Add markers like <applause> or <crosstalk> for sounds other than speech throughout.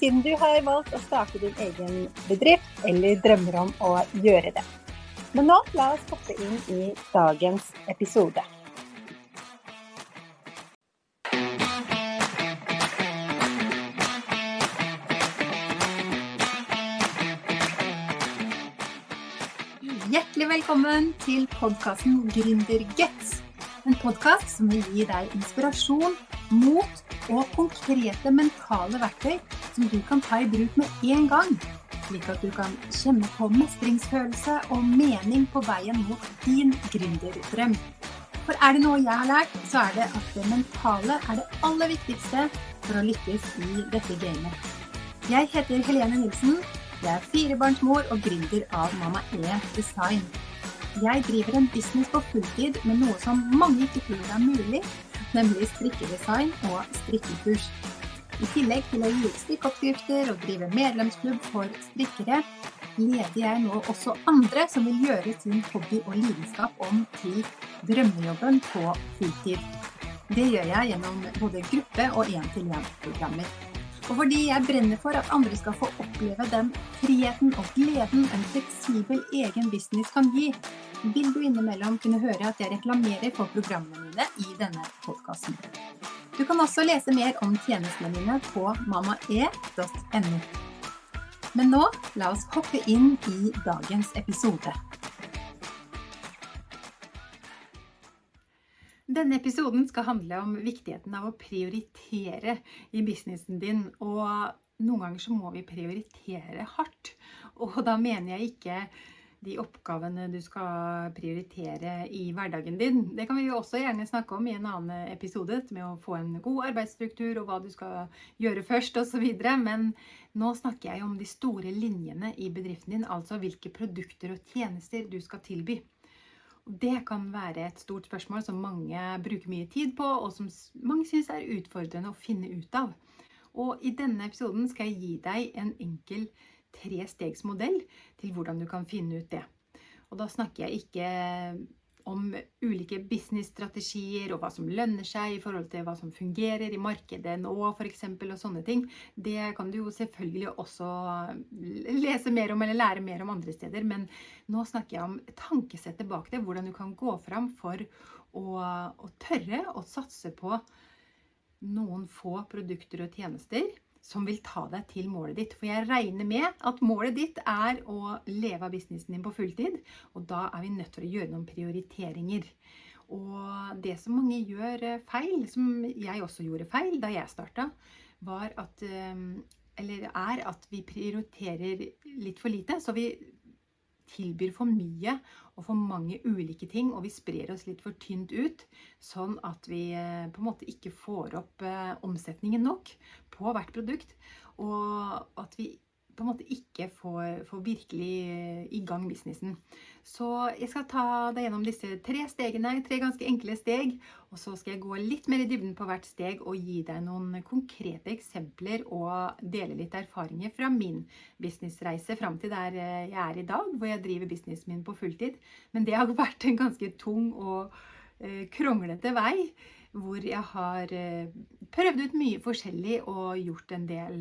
siden du har valgt å starte din egen bedrift eller drømmer om å gjøre det. Men nå la oss hoppe inn i dagens episode. Hjertelig velkommen til podkasten Gründerguts. En podkast som vil gi deg inspirasjon, mot og konkrete mentale verktøy som du kan ta i bruk med en gang. Slik at du kan kjenne på mestringsfølelse og mening på veien mot din gründerdrøm. For er det noe jeg har lært, så er det at det mentale er det aller viktigste for å lykkes i dette gamet. Jeg heter Helene Nilsen. Jeg er firebarnsmor og gründer av Mamma E Design. Jeg driver en business på fulltid med noe som mange ikke tror er mulig, nemlig strikkedesign og strikkekurs. I tillegg til å gi strikkeoppskrifter og drive medlemsklubb for strikkere, leder jeg nå også andre som vil gjøre sin hobby og lidenskap om til drømmejobben på fulltid. Det gjør jeg gjennom både gruppe- og én-til-én-programmer. Og fordi jeg brenner for at andre skal få oppleve den friheten og gleden en fleksibel egen business kan gi, vil du innimellom kunne høre at jeg reklamerer for programmene mine i denne podkasten. Du kan også lese mer om tjenestene mine på mammae.no. Men nå, la oss hoppe inn i dagens episode. Denne episoden skal handle om viktigheten av å prioritere i businessen din. Og noen ganger så må vi prioritere hardt. Og da mener jeg ikke de oppgavene du skal prioritere i hverdagen din. Det kan vi jo også gjerne snakke om i en annen episode, med å få en god arbeidsstruktur og hva du skal gjøre først osv. Men nå snakker jeg om de store linjene i bedriften din, altså hvilke produkter og tjenester du skal tilby. Det kan være et stort spørsmål som mange bruker mye tid på, og som mange syns er utfordrende å finne ut av. Og i denne episoden skal jeg gi deg en enkel trestegsmodell til hvordan du kan finne ut det. Og da snakker jeg ikke om ulike businessstrategier og hva som lønner seg i forhold til hva som fungerer i markedet nå f.eks. og sånne ting. Det kan du jo selvfølgelig også lese mer om eller lære mer om andre steder. Men nå snakker jeg om tankesettet bak det. Hvordan du kan gå fram for å, å tørre å satse på noen få produkter og tjenester som vil ta deg til målet ditt. For jeg regner med at målet ditt er å leve av businessen din på fulltid. Og da er vi nødt til å gjøre noen prioriteringer. Og det som mange gjør eh, feil, som jeg også gjorde feil da jeg starta, var at eh, Eller er at vi prioriterer litt for lite. Så vi tilbyr for mye og for mange ulike ting, og vi sprer oss litt for tynt ut, sånn at vi eh, på en måte ikke får opp eh, omsetningen nok på hvert produkt, og at vi på en måte ikke får, får, virkelig eh, i gang businessen. Så jeg skal ta deg gjennom disse tre stegene, tre ganske enkle steg. Og så skal jeg gå litt mer i dybden på hvert steg og gi deg noen konkrete eksempler og dele litt erfaringer fra min businessreise fram til der eh, jeg er i dag, hvor jeg driver businessen min på fulltid. Men det har <laughs> vært en ganske tung og eh, kronglete vei hvor jeg har prøvd ut mye forskjellig og gjort en del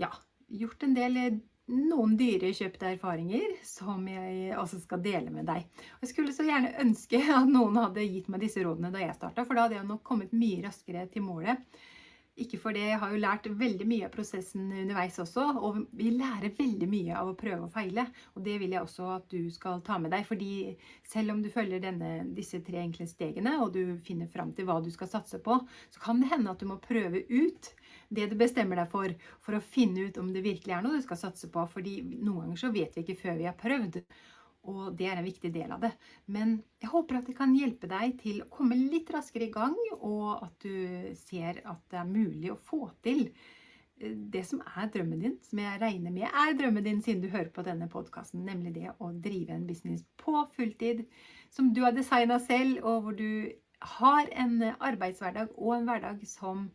ja, gjort en del eh, noen dyre kjøpte erfaringer som jeg også skal dele med deg. Jeg skulle så gjerne ønske <laughs> at noen hadde gitt meg disse rådene da jeg starta, for da hadde jeg nok kommet mye raskere til målet. Ikke for det, jeg har jo lært veldig mye av prosessen underveis også, og vi lærer veldig mye av å prøve og feile. Og det vil jeg også at du skal ta med deg, fordi selv om du følger denne, disse tre enkle stegene, og du finner fram til hva du skal satse på, så kan det hende at du må prøve ut det du bestemmer deg for, for å finne ut om det virkelig er noe du skal satse på. fordi noen ganger så vet vi ikke før vi har prøvd. Og det er en viktig del av det. Men jeg håper at det kan hjelpe deg til å komme litt raskere i gang, og at du ser at det er mulig å få til det som er drømmen din, som jeg regner med er drømmen din siden du hører på denne podkasten, nemlig det å drive en business på fulltid som du har designa selv, og hvor du har en arbeidshverdag og en hverdag som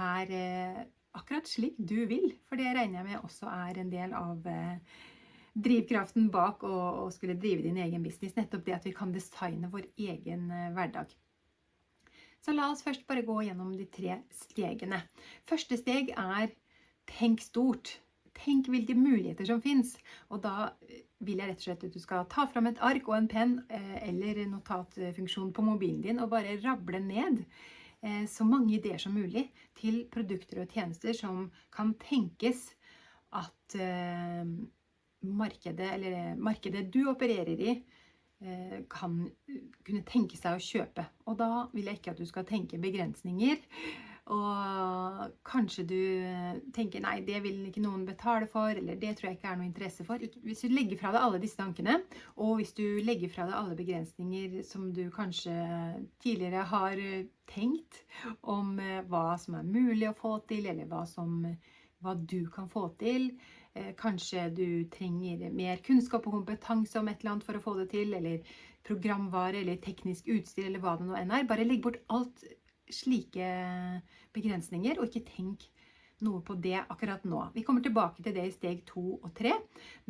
er eh, akkurat slik du vil. For det regner jeg med også er en del av eh, drivkraften bak å, skulle drive din egen business. Nettopp det at vi kan designe vår egen eh, hverdag. Så la oss først bare gå gjennom de tre stegene. Første steg er tenk stort. Tenk hvilke muligheter som fins. Og da vil jeg rett og slett at du skal ta fram et ark og en penn eller notatfunksjon på mobilen din og bare rable ned så mange ideer som mulig til produkter og tjenester som kan tenkes at markedet, eller markedet du opererer i, Eh, kan kunne tenke seg å kjøpe. Og da vil jeg ikke at du skal tenke begrensninger. Og kanskje du tenker nei, det vil ikke noen betale for, eller det tror jeg ikke er noe interesse for. Hvis du legger fra deg alle disse tankene, og hvis du legger fra deg alle begrensninger som du kanskje tidligere har tenkt om eh, hva som er mulig å få til, eller hva, som, hva du kan få til, Eh, kanskje du trenger mer kunnskap og kompetanse om et eller annet for å få det til, eller programvare eller teknisk utstyr eller hva det nå enn er. Bare legg bort alt slike begrensninger, og ikke tenk noe på det akkurat nå. Vi kommer tilbake til det i steg to og tre,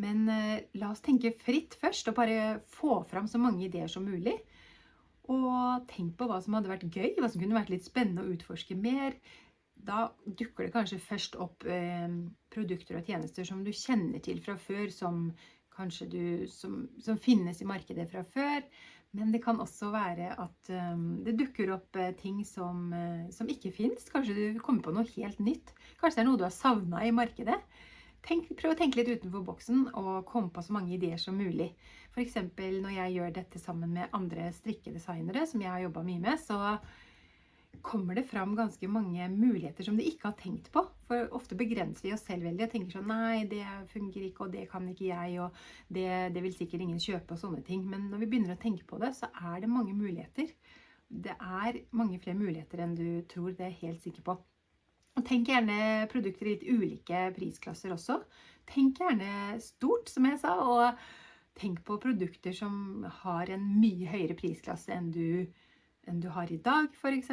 men eh, la oss tenke fritt først, og bare få fram så mange ideer som mulig. Og tenk på hva som hadde vært gøy, hva som kunne vært litt spennende å utforske mer da dukker det kanskje først opp eh, produkter og tjenester som du kjenner til fra før, som du, som, som, finnes i markedet fra før. Men det kan også være at um, det dukker opp uh, ting som, uh, som ikke fins. Kanskje du kommer på noe helt nytt. Kanskje det er noe du har savna i markedet. Tenk, prøv å tenke litt utenfor boksen og komme på så mange ideer som mulig. F.eks. når jeg gjør dette sammen med andre strikkedesignere, som jeg har jobba mye med, så kommer det fram ganske mange muligheter som de ikke har tenkt på. For ofte begrenser vi oss selv veldig og tenker sånn Nei, det fungerer ikke, og det kan ikke jeg, og det, det, vil sikkert ingen kjøpe, og sånne ting. Men når vi begynner å tenke på det, så er det mange muligheter. Det er mange flere muligheter enn du tror, det er jeg helt sikker på. Og tenk gjerne produkter i litt ulike prisklasser også. Tenk gjerne stort, som jeg sa, og tenk på produkter som har en mye høyere prisklasse enn du enn du har i dag, f.eks.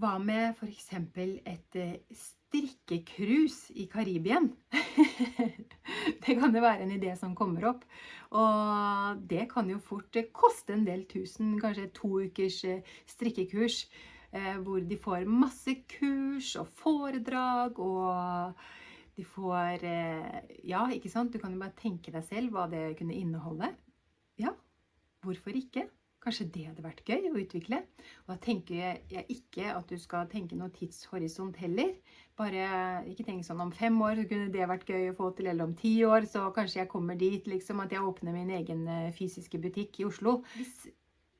Hva med f.eks. et eh, strikkecruise i Karibien? <laughs> det kan jo være en idé som kommer opp. Og det kan jo fort eh, koste en del tusen, kanskje to ukers eh, strikkekurs. Hvor de får masse kurs og foredrag og de får Ja, ikke sant? Du kan jo bare tenke deg selv hva det kunne inneholde. Ja, hvorfor ikke? Kanskje det hadde vært gøy å utvikle. Og da tenker jeg ikke at du skal tenke noe tidshorisont heller. Bare ikke tenk sånn om fem år så kunne det vært gøy å få til, eller om ti år så kanskje jeg kommer dit liksom at jeg åpner min egen eh, fysiske butikk i Oslo. Hvis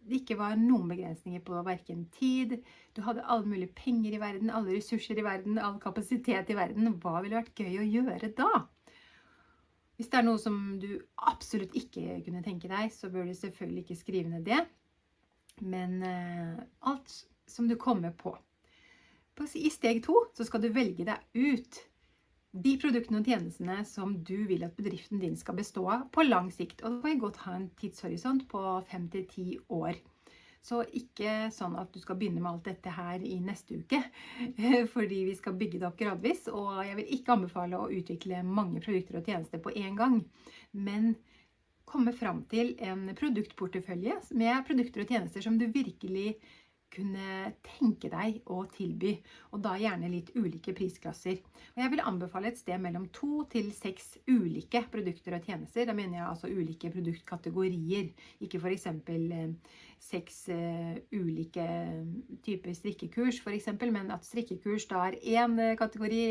det ikke var noen begrensninger på verken tid, du hadde alle mulige penger i verden, alle ressurser i verden, all kapasitet i verden, hva ville vært gøy å gjøre da? Hvis det er noe som du absolutt ikke kunne tenke deg, så bør du selvfølgelig ikke skrive ned det. Men eh, alt som du kommer på. på. I steg to så skal du velge deg ut de produktene og tjenestene som du vil at bedriften din skal bestå av på lang sikt. Og da kan godt ha en tidshorisont på fem til ti år. Så ikke sånn at du skal begynne med alt dette her i neste uke, <laughs> fordi vi skal bygge det opp gradvis. Og jeg vil ikke anbefale å utvikle mange produkter og tjenester på én gang. Men komme fram til en produktportefølje med produkter og tjenester som du virkelig kunne tenke deg å tilby, og da gjerne litt ulike prisklasser. Og jeg vil anbefale et sted mellom to til seks ulike produkter og tjenester. Da mener jeg altså ulike produktkategorier, ikke f.eks. Eh, seks uh, ulike typer strikkekurs, f.eks., men at strikkekurs da er én kategori,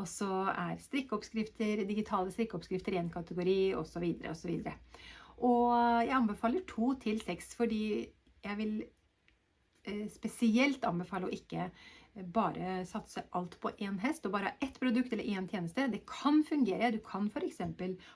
og så er strikkeoppskrifter, digitale strikkeoppskrifter én kategori, osv. osv. Og jeg anbefaler to til seks, fordi jeg vil Eh, spesielt anbefale å ikke bare satse alt på én hest og bare ha ett produkt eller én tjeneste. Det kan fungere. Du kan f.eks.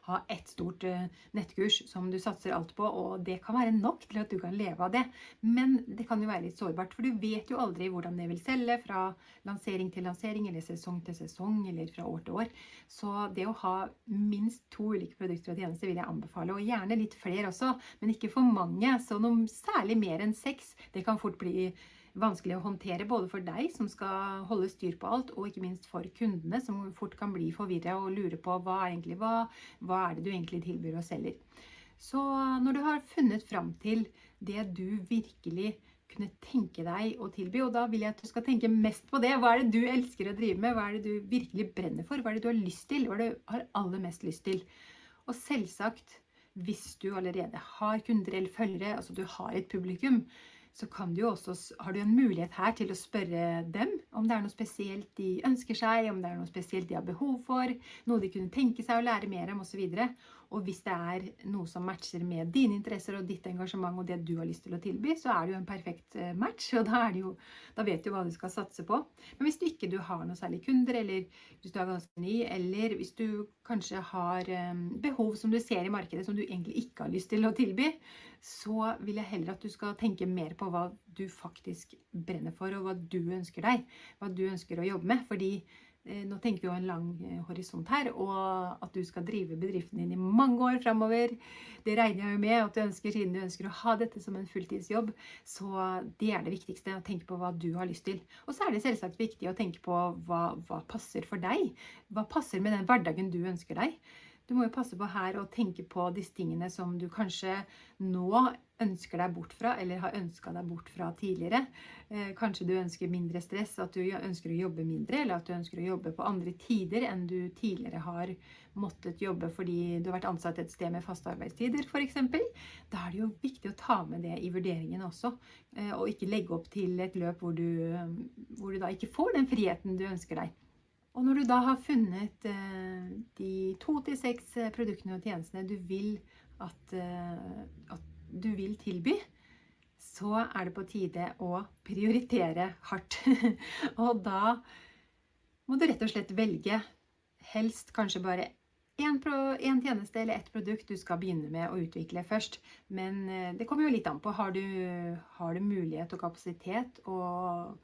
ha ett stort eh, nettkurs som du satser alt på, og det kan være nok til at du kan leve av det. Men det kan jo være litt sårbart, for du vet jo aldri hvordan det vil selge fra lansering til lansering, eller sesong til sesong, eller fra år til år. Så det å ha minst to ulike produkter og tjenester vil jeg anbefale, og gjerne litt flere også, men ikke for mange. Så noe særlig mer enn seks, det kan fort bli vanskelig å håndtere både for deg som skal holde styr på alt, og ikke minst for kundene som fort kan bli forvirra og lure på hva egentlig, hva, hva er det du egentlig tilbyr og selger. Så når du har funnet fram til det du virkelig kunne tenke deg å tilby, og da vil jeg at du skal tenke mest på det. Hva er det du elsker å drive med? Hva er det du virkelig brenner for? Hva er det du har lyst til? Hva er det du har aller mest lyst til? Og selvsagt, hvis du allerede har kunder eller følgere, altså du har et publikum, så du også, har du en mulighet her til å spørre dem om det er noe spesielt de ønsker seg, om det er noe spesielt de har behov for, noe de kunne tenke seg å lære mer om osv. Og hvis det er noe som matcher med dine interesser og ditt engasjement og det du har lyst til å tilby, så er det jo en perfekt eh, match, og da, jo, da vet du hva du skal satse på. Men hvis du ikke du har noe særlig kunder, eller hvis du er ganske ny, eller hvis du kanskje har um, behov som du ser i markedet som du egentlig ikke har lyst til å tilby, så vil jeg heller at du skal tenke mer på hva du faktisk brenner for, og hva du ønsker deg, hva du ønsker å jobbe med. fordi Eh, nå tenker vi jo en lang eh, horisont her, og at du skal drive bedriften din i mange år framover. Det regner jeg jo med at du ønsker, siden du ønsker å ha dette som en fulltidsjobb. Så det er det viktigste, å tenke på hva du har lyst til. Og så er det selvsagt viktig å tenke på hva, hva passer for deg. Hva passer med den hverdagen du ønsker deg. Du må jo passe på her å tenke på disse tingene som du kanskje nå ønsker deg bort fra, eller har ønska deg bort fra tidligere. Eh, kanskje du ønsker mindre stress, at du ønsker å jobbe mindre, eller at du ønsker å jobbe på andre tider enn du tidligere har måttet jobbe fordi du har vært ansatt et sted med faste arbeidstider, f.eks. Da er det jo viktig å ta med det i vurderingen også, eh, og ikke legge opp til et løp hvor du, hvor du da ikke får den friheten du ønsker deg. Og når du da har funnet eh, de to til seks eh, produktene og tjenestene du vil at, eh, at, du vil tilby, så er det på tide å prioritere hardt. <laughs> og da må du rett og slett velge helst kanskje bare én tjeneste eller ett produkt du skal begynne med å utvikle først. Men det kommer jo litt an på. Har du, har du mulighet og kapasitet og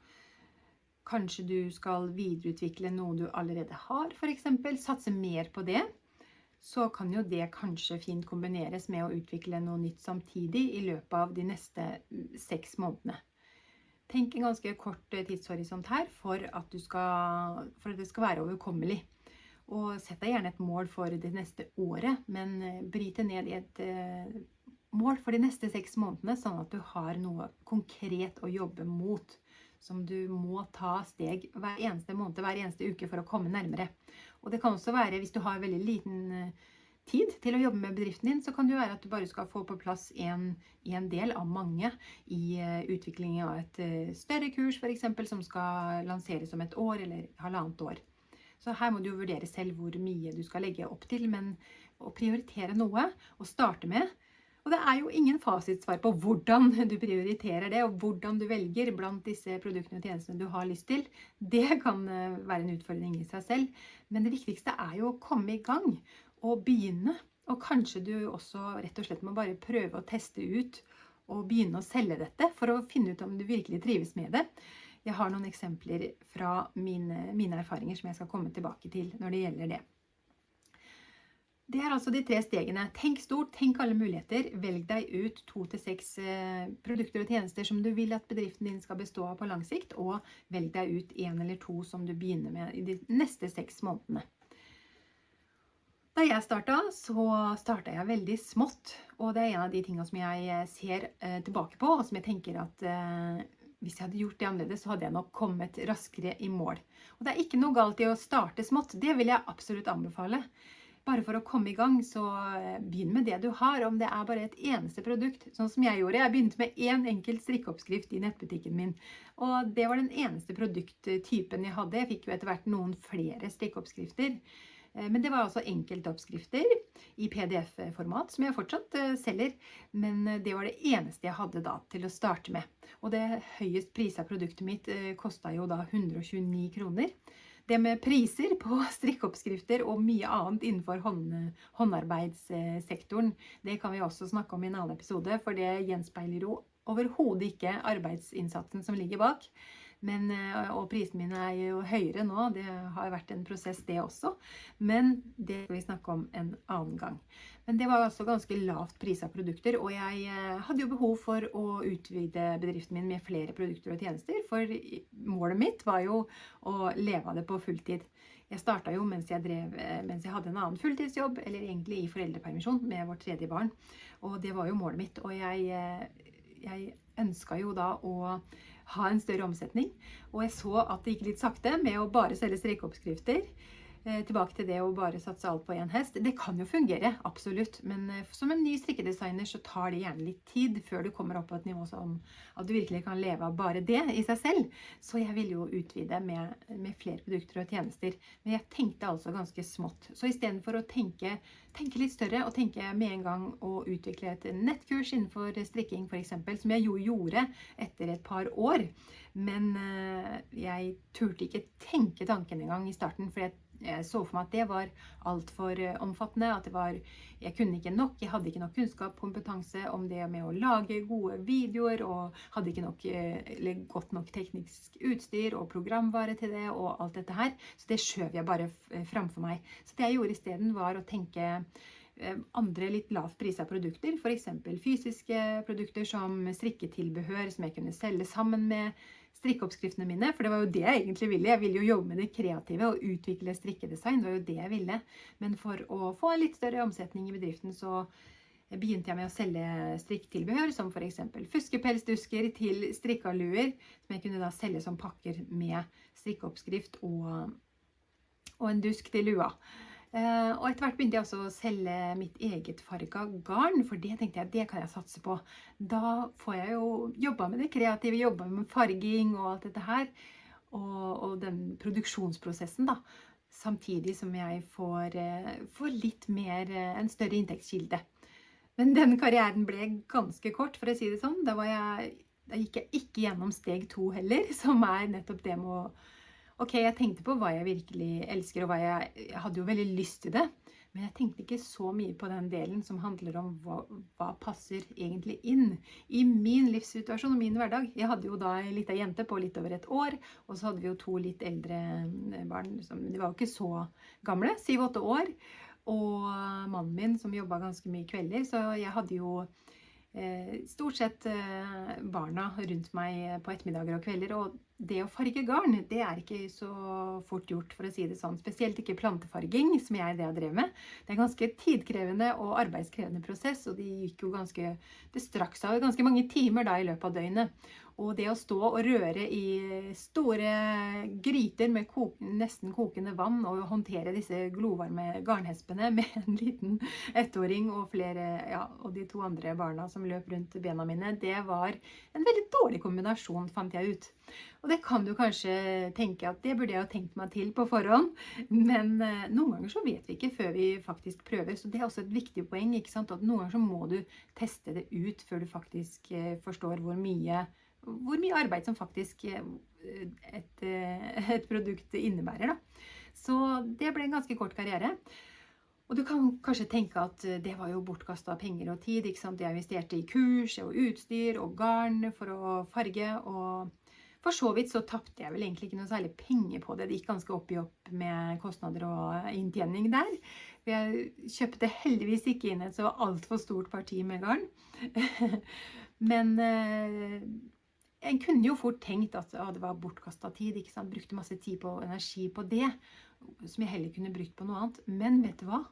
Kanskje du skal videreutvikle noe du allerede har, f.eks. Satse mer på det. Så kan jo det kanskje fint kombineres med å utvikle noe nytt samtidig i løpet av de neste mm, seks månedene. Tenk en ganske kort eh, tidshorisont her for at, skal, for at det skal være overkommelig. Og sett deg gjerne et mål for det neste året, men eh, bryt det ned i et eh, mål for de neste seks månedene, sånn at du har noe konkret å jobbe mot som du må ta steg hver eneste måned, hver eneste uke for å komme nærmere. Og det kan også være, hvis du har veldig liten eh, tid til å jobbe med bedriften din, så kan det jo være at du bare skal få på plass en, en del av mange i uh, utviklingen av et uh, større kurs, f.eks., som skal lanseres om et år eller halvannet år. Så her må du jo vurdere selv hvor mye du skal legge opp til, men å prioritere noe å starte med og det er jo ingen fasitsvar på hvordan du prioriterer det, og hvordan du velger blant disse produktene og tjenestene du har lyst til. Det kan eh, være en utfordring i seg selv. Men det viktigste er jo å komme i gang og begynne. Og kanskje du også rett og slett må bare prøve å teste ut og begynne å selge dette for å finne ut om du virkelig trives med det. Jeg har noen eksempler fra mine, mine erfaringer som jeg skal komme tilbake til når det gjelder det. Det er altså de tre stegene. Tenk stort, tenk alle muligheter. Velg deg ut to til seks eh, produkter og tjenester som du vil at bedriften din skal bestå av på lang sikt, og velg deg ut én eller to som du begynner med i de neste seks månedene. Da jeg starta, så starta jeg veldig smått. Og det er en av de tingene som jeg eh, ser eh, tilbake på, og som jeg tenker at hvis jeg hadde gjort det annerledes, så hadde jeg nok kommet raskere i mål. Og det er ikke noe galt i å starte smått. Det vil jeg absolutt anbefale bare for å komme i gang, så eh, begynn med det du har. Om det er bare et eneste produkt, sånn som jeg gjorde. Jeg begynte med én enkelt strikkeoppskrift i nettbutikken min. Og det var den eneste produkttypen jeg hadde. Jeg fikk jo etter hvert noen flere strikkeoppskrifter. Men det var altså enkeltoppskrifter i PDF-format, som jeg fortsatt selger. Men det var det eneste jeg hadde da til å starte med. Og det høyest prisa produktet mitt kosta jo da 129 kroner det med priser på <laughs> strikkeoppskrifter og mye annet innenfor hånd, håndarbeidssektoren, det kan vi også snakke om i en annen episode, for det gjenspeiler jo overhodet ikke arbeidsinnsatsen som ligger bak. Men, eh, og prisene mine er jo høyere nå, det har vært en prosess det også. Men det skal vi snakke om en annen gang. Men det var altså ganske lavt prisa produkter, og jeg eh, hadde jo behov for å utvide bedriften min med flere produkter og tjenester, for målet mitt var jo å leve av det på fulltid. Jeg starta jo mens jeg, drev, eh, mens jeg hadde en annen fulltidsjobb, eller egentlig i foreldrepermisjon med vårt tredje barn. Og det var jo målet mitt. Og jeg, jeg ønska jo da å ha en større omsetning. Og jeg så at det gikk litt sakte med å bare selge strikkeoppskrifter. Eh, tilbake til det å bare satse alt på én hest. Det kan jo fungere, absolutt. Men eh, som en ny strikkedesigner så tar det gjerne litt tid før du kommer opp på et nivå som at du virkelig kan leve av bare det i seg selv. Så jeg ville jo utvide med, med flere produkter og tjenester. Men jeg tenkte altså ganske smått. Så istedenfor å tenke, tenke litt større og tenke med en gang å utvikle et nettkurs innenfor strikking f.eks., som jeg jo gjorde etter et par år. Men eh, jeg turte ikke tenke tanken engang i starten. for jeg jeg så for meg at det var altfor eh, omfattende. At det var Jeg kunne ikke nok. Jeg hadde ikke nok kunnskap kompetanse om det med å lage gode videoer. Og hadde ikke nok, eller godt nok teknisk utstyr og programvare til det og alt dette her. Så det skjøv jeg bare framfor meg. Så det jeg gjorde isteden, var å tenke eh, andre litt lavt prisa produkter, f.eks. fysiske produkter som strikketilbehør som jeg kunne selge sammen med strikkeoppskriftene mine, for det var jo det jeg egentlig ville. Jeg ville jo jobbe med det kreative og utvikle strikkedesign. Det var jo det jeg ville. Men for å få en litt større omsetning i bedriften, så begynte jeg med å selge strikktilbehør, som f.eks. fuskepelsdusker til strikkaluer, som jeg kunne da selge som pakker med strikkeoppskrift og, og en dusk til lua. Uh, og etter hvert begynte jeg også å selge mitt eget farga garn, for det tenkte jeg det kan jeg satse på. Da får jeg jo jobba med det kreative, jobba med farging og alt dette her. Og, og den produksjonsprosessen, da. Samtidig som jeg får, uh, får litt mer, uh, en større inntektskilde. Men den karrieren ble ganske kort, for å si det sånn. Da, jeg, da gikk jeg ikke gjennom steg to heller, <laughs> som er nettopp det med å Ok, jeg tenkte på hva jeg virkelig elsker, og hva jeg, jeg hadde jo veldig lyst til det. Men jeg tenkte ikke så mye på den delen som handler om hva, hva passer egentlig inn i min livssituasjon og min hverdag. Jeg hadde jo da ei lita jente på litt over et år, og så hadde vi jo to litt eldre barn. Liksom. de var jo ikke så gamle, syv-åtte år. Og mannen min som jobba ganske mye kvelder, så jeg hadde jo eh, stort sett eh, barna rundt meg på ettermiddager og kvelder. og det å farge garn, det er ikke så fort gjort, for å si det sånn. Spesielt ikke plantefarging, som jeg det jeg drev med. Det er en ganske tidkrevende og arbeidskrevende prosess, og de gikk jo ganske Det strakk seg ganske mange timer da i løpet av døgnet. Og det å stå og røre i store gryter med kok nesten kokende vann og håndtere disse glovarme garnhespene <laughs> med en liten ettåring og, flere, ja, og de to andre barna som løp rundt bena mine, det var en veldig dårlig kombinasjon, fant jeg ut. Og det kan du kanskje tenke at det burde jeg ha tenkt meg til på forhånd. Men eh, noen ganger så vet vi ikke før vi faktisk prøver. Så det er også et viktig poeng. ikke sant? At noen ganger så må du teste det ut før du faktisk eh, forstår hvor mye hvor mye arbeid som faktisk eh, et, eh, et produkt innebærer. Da. Så det ble en ganske kort karriere. Og du kan kanskje tenke at eh, det var jo bortkasta penger og tid. ikke sant? Jeg investerte i kurs og utstyr og garn for å farge. Og for så vidt så tapte jeg vel egentlig ikke noe særlig penger på det. Det gikk ganske opp i opp med kostnader og inntjening der. Jeg kjøpte heldigvis ikke inn et så altfor stort parti med garn. <laughs> Men en kunne jo fort tenkt at å, det var bortkasta tid. ikke sant? Brukte masse tid og energi på det, som jeg heller kunne brukt på noe annet. Men vet du hva?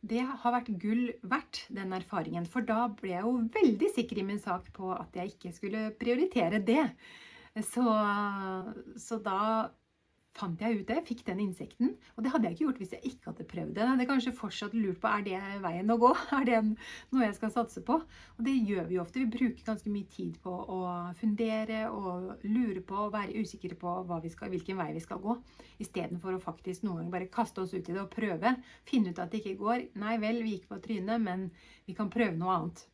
Det har vært gull verdt, den erfaringen. For da ble jeg jo veldig sikker i min sak på at jeg ikke skulle prioritere det. Så, så da fant jeg ut det, fikk den insekten. Og det hadde jeg ikke gjort hvis jeg ikke hadde prøvd det. Jeg hadde kanskje fortsatt lurt på er det veien å gå. <laughs> Er det noe jeg skal satse på? Og det gjør vi ofte. Vi bruker ganske mye tid på å fundere og lure på og være usikre på skal, hvilken vei vi skal gå. Istedenfor å faktisk noen ganger bare kaste oss ut i det og prøve. Finne ut at det ikke går. Nei vel, vi gikk på trynet, men vi kan prøve noe annet.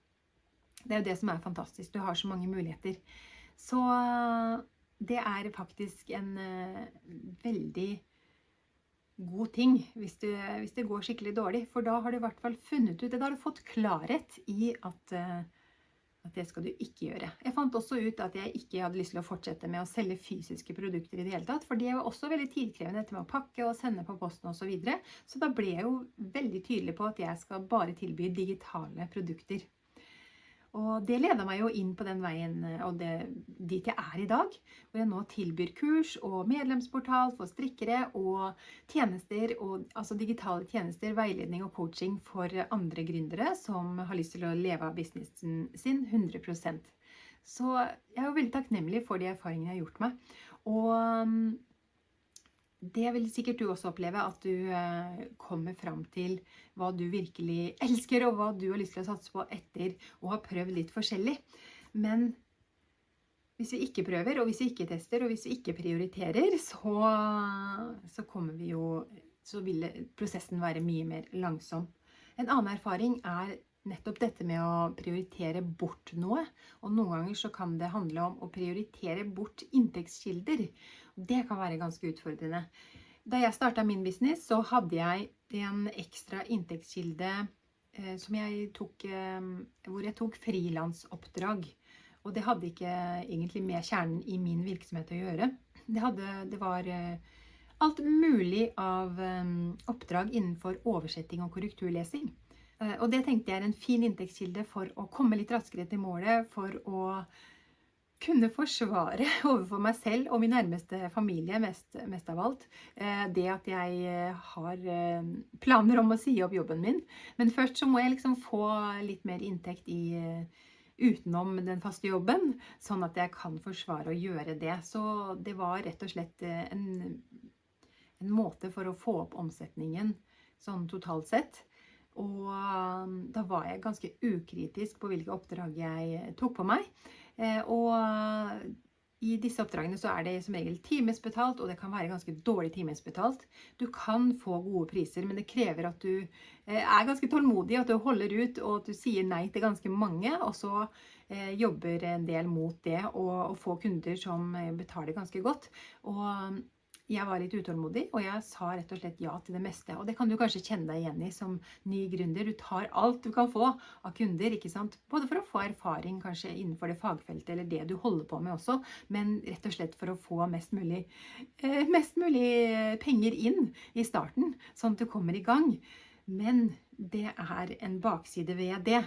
Det er jo det som er fantastisk. Du har så mange muligheter. Så det er faktisk en uh, veldig god ting hvis, du, hvis, det går skikkelig dårlig. For da har du i hvert fall funnet ut det. Da har du fått klarhet i at, uh, at, det skal du ikke gjøre. Jeg fant også ut at jeg ikke hadde lyst til å fortsette med å selge fysiske produkter i det hele tatt. For det var også veldig tidkrevende dette med å pakke og sende på posten osv. Så, videre. så da ble jeg jo veldig tydelig på at jeg skal bare tilby digitale produkter. Og det leder meg jo inn på den veien eh, og det, dit jeg er i dag. Hvor jeg nå tilbyr kurs og medlemsportal for strikkere og tjenester, og, altså digitale tjenester, veiledning og coaching for andre gründere som har lyst til å leve av businessen sin 100% Så jeg er jo veldig takknemlig for de erfaringene jeg har gjort meg. Og det vil sikkert du også oppleve, at du eh, kommer fram til hva du virkelig <laughs> elsker, og hva du har lyst til å satse på etter å ha prøvd litt forskjellig. Men hvis vi ikke prøver, og hvis vi ikke tester, og hvis vi ikke prioriterer, så, så kommer vi jo Så vil prosessen være mye mer langsom. En annen erfaring er nettopp dette med å prioritere bort noe. Og noen ganger så kan det handle om å prioritere bort inntektskilder. Det kan være ganske utfordrende. Da jeg starta min business, så hadde jeg en ekstra inntektskilde eh, som jeg tok, eh, hvor jeg tok frilansoppdrag. Og det hadde ikke egentlig med kjernen i min virksomhet å gjøre. Det, hadde, det var eh, alt mulig av oppdrag innenfor oversetting og korrekturlesing. Og det tenkte jeg er en fin inntektskilde for å komme litt raskere til målet, for å kunne forsvare <laughs> overfor meg selv og min nærmeste familie mest, mest av alt eh, det at jeg eh, har eh, planer om å si opp jobben min. Men først så må jeg liksom få litt mer inntekt i, utenom den faste jobben, sånn at jeg kan forsvare å gjøre det. Så det var rett og slett en, en måte for å få opp omsetningen sånn totalt sett. Og da var jeg ganske ukritisk på hvilke oppdrag jeg tok på meg. Eh, og i disse oppdragene så er det som regel timesbetalt, og det kan være ganske dårlig timesbetalt. Du kan få gode priser, men det krever at du eh, er ganske tålmodig, at du holder ut, og at du sier nei til ganske mange, og så eh, jobber en del mot det, og få kunder som betaler ganske godt. Og jeg var litt utålmodig, og jeg sa rett og slett ja til det meste. Og det kan du kanskje kjenne deg igjen i som ny gründer. Du tar alt du kan få av kunder, ikke sant? Både for å få erfaring kanskje innenfor det fagfeltet eller det du holder på med også, men rett og slett for å få mest mulig, eh, mest mulig penger inn i starten, sånn at du kommer i gang. Men det er en bakside ved det.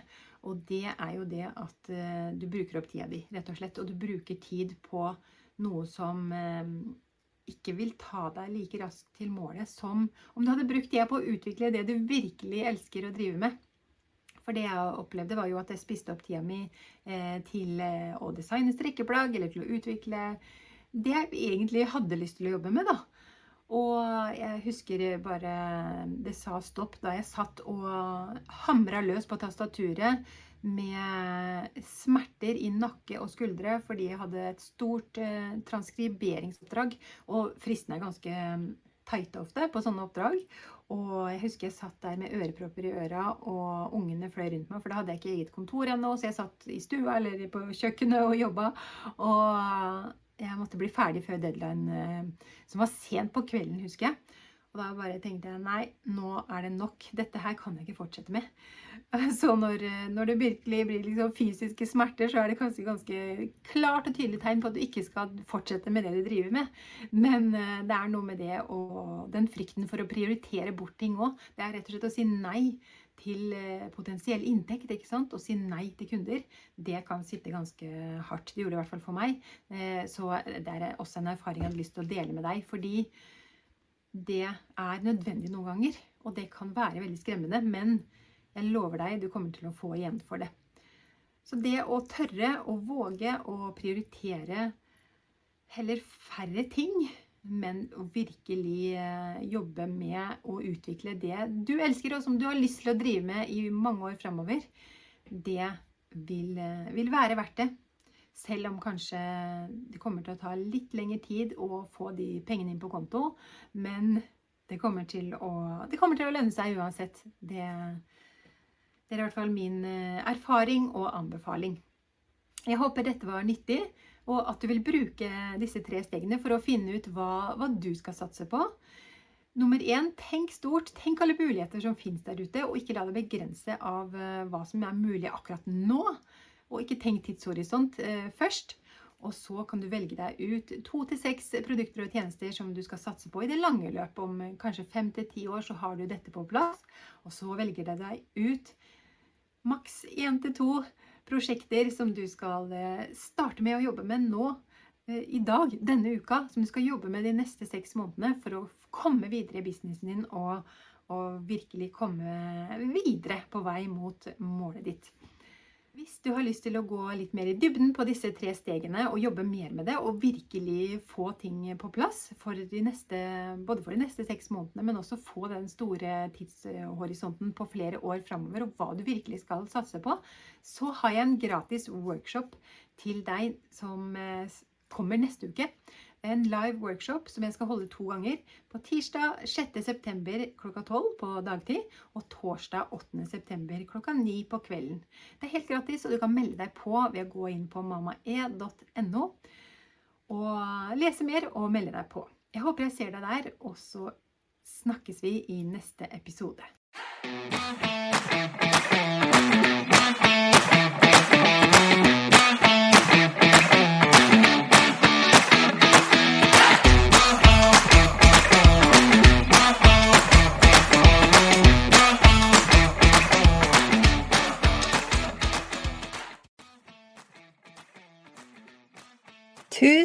Og det er jo det at eh, du bruker opp tida di, rett og slett. Og du bruker tid på noe som uh, ikke vil ta deg like raskt til målet som om du hadde brukt tida på å utvikle det du virkelig elsker å drive med. For det jeg opplevde, var jo at jeg spiste opp tida mi eh, til eh, å designe strikkeplagg eller til å utvikle det jeg egentlig hadde lyst til å jobbe med, da. Og jeg husker bare det sa stopp da jeg satt og hamra løs på tastaturet med smerter i nakke og skuldre fordi jeg hadde et stort eh, transkriberingsoppdrag. Og fristene er ganske mm, tighte ofte på sånne oppdrag. Og jeg husker jeg satt der med ørepropper i øra, og ungene fløy rundt meg. For da hadde jeg ikke eget kontor ennå, så jeg satt i stua eller på kjøkkenet og jobba. Og jeg måtte bli ferdig før deadline, eh, som var sent på kvelden, husker jeg. Og da bare tenkte jeg nei, nå er det nok. Dette her kan jeg ikke fortsette med. <laughs> Så når, når det virkelig blir liksom fysiske smerter, så er det kanskje ganske klart og tydelig tegn på at du ikke skal fortsette med det du driver med. Men eh, det er noe med det og den frykten for å prioritere bort ting òg. Det er rett og slett å si nei til eh, potensiell inntekt, ikke sant? og si nei til kunder, det kan sitte ganske hardt. Det gjorde det i hvert fall for meg. Eh, så det er også en erfaring jeg hadde lyst til å dele med deg. fordi det er nødvendig noen ganger. Og det kan være veldig skremmende, men jeg lover deg, du kommer til å få igjen for det. Så det å tørre å våge å prioritere heller færre ting men å virkelig eh, jobbe med å utvikle det du elsker, og som du har lyst til å drive med i mange år framover, det vil, eh, vil, være verdt det. Selv om kanskje det kommer til å ta litt lengre tid å få de pengene inn på konto. Men det kommer til å, kommer til å lønne seg uansett. Det, det er i hvert fall min eh, erfaring og anbefaling. Jeg håper dette var nyttig og at du vil bruke disse tre stegene for å finne ut hva, hva du skal satse på. Nummer én, tenk stort. Tenk alle muligheter som finnes der ute, og ikke la deg begrense av uh, hva som er mulig akkurat nå. Og ikke tenk tidshorisont uh, først. Og så kan du velge deg ut to til seks produkter og tjenester som du skal satse på i det lange løpet. Om kanskje fem til ti år så har du dette på plass. Og så velger du deg ut maks én til to prosjekter som du skal eh, starte med å jobbe med nå eh, i dag, denne uka, som du skal jobbe med de neste seks månedene for å komme videre i businessen din og, og virkelig komme videre på vei mot målet ditt. Hvis du har lyst til å gå litt mer i dybden på disse tre stegene og jobbe mer med det, og virkelig få ting på plass for neste, både for de neste seks månedene, men også få den store tidshorisonten på flere år framover, og hva du virkelig skal satse på, så har jeg en gratis workshop til deg som eh, kommer neste uke en live workshop som jeg skal holde to ganger. På tirsdag 6.9. klokka 12 på dagtid, og torsdag 8.9. klokka 9 på kvelden. Det er helt gratis, og du kan melde deg på ved å gå inn på mamae.no og lese mer og melde deg på. Jeg håper jeg ser deg der, og så snakkes vi i neste episode.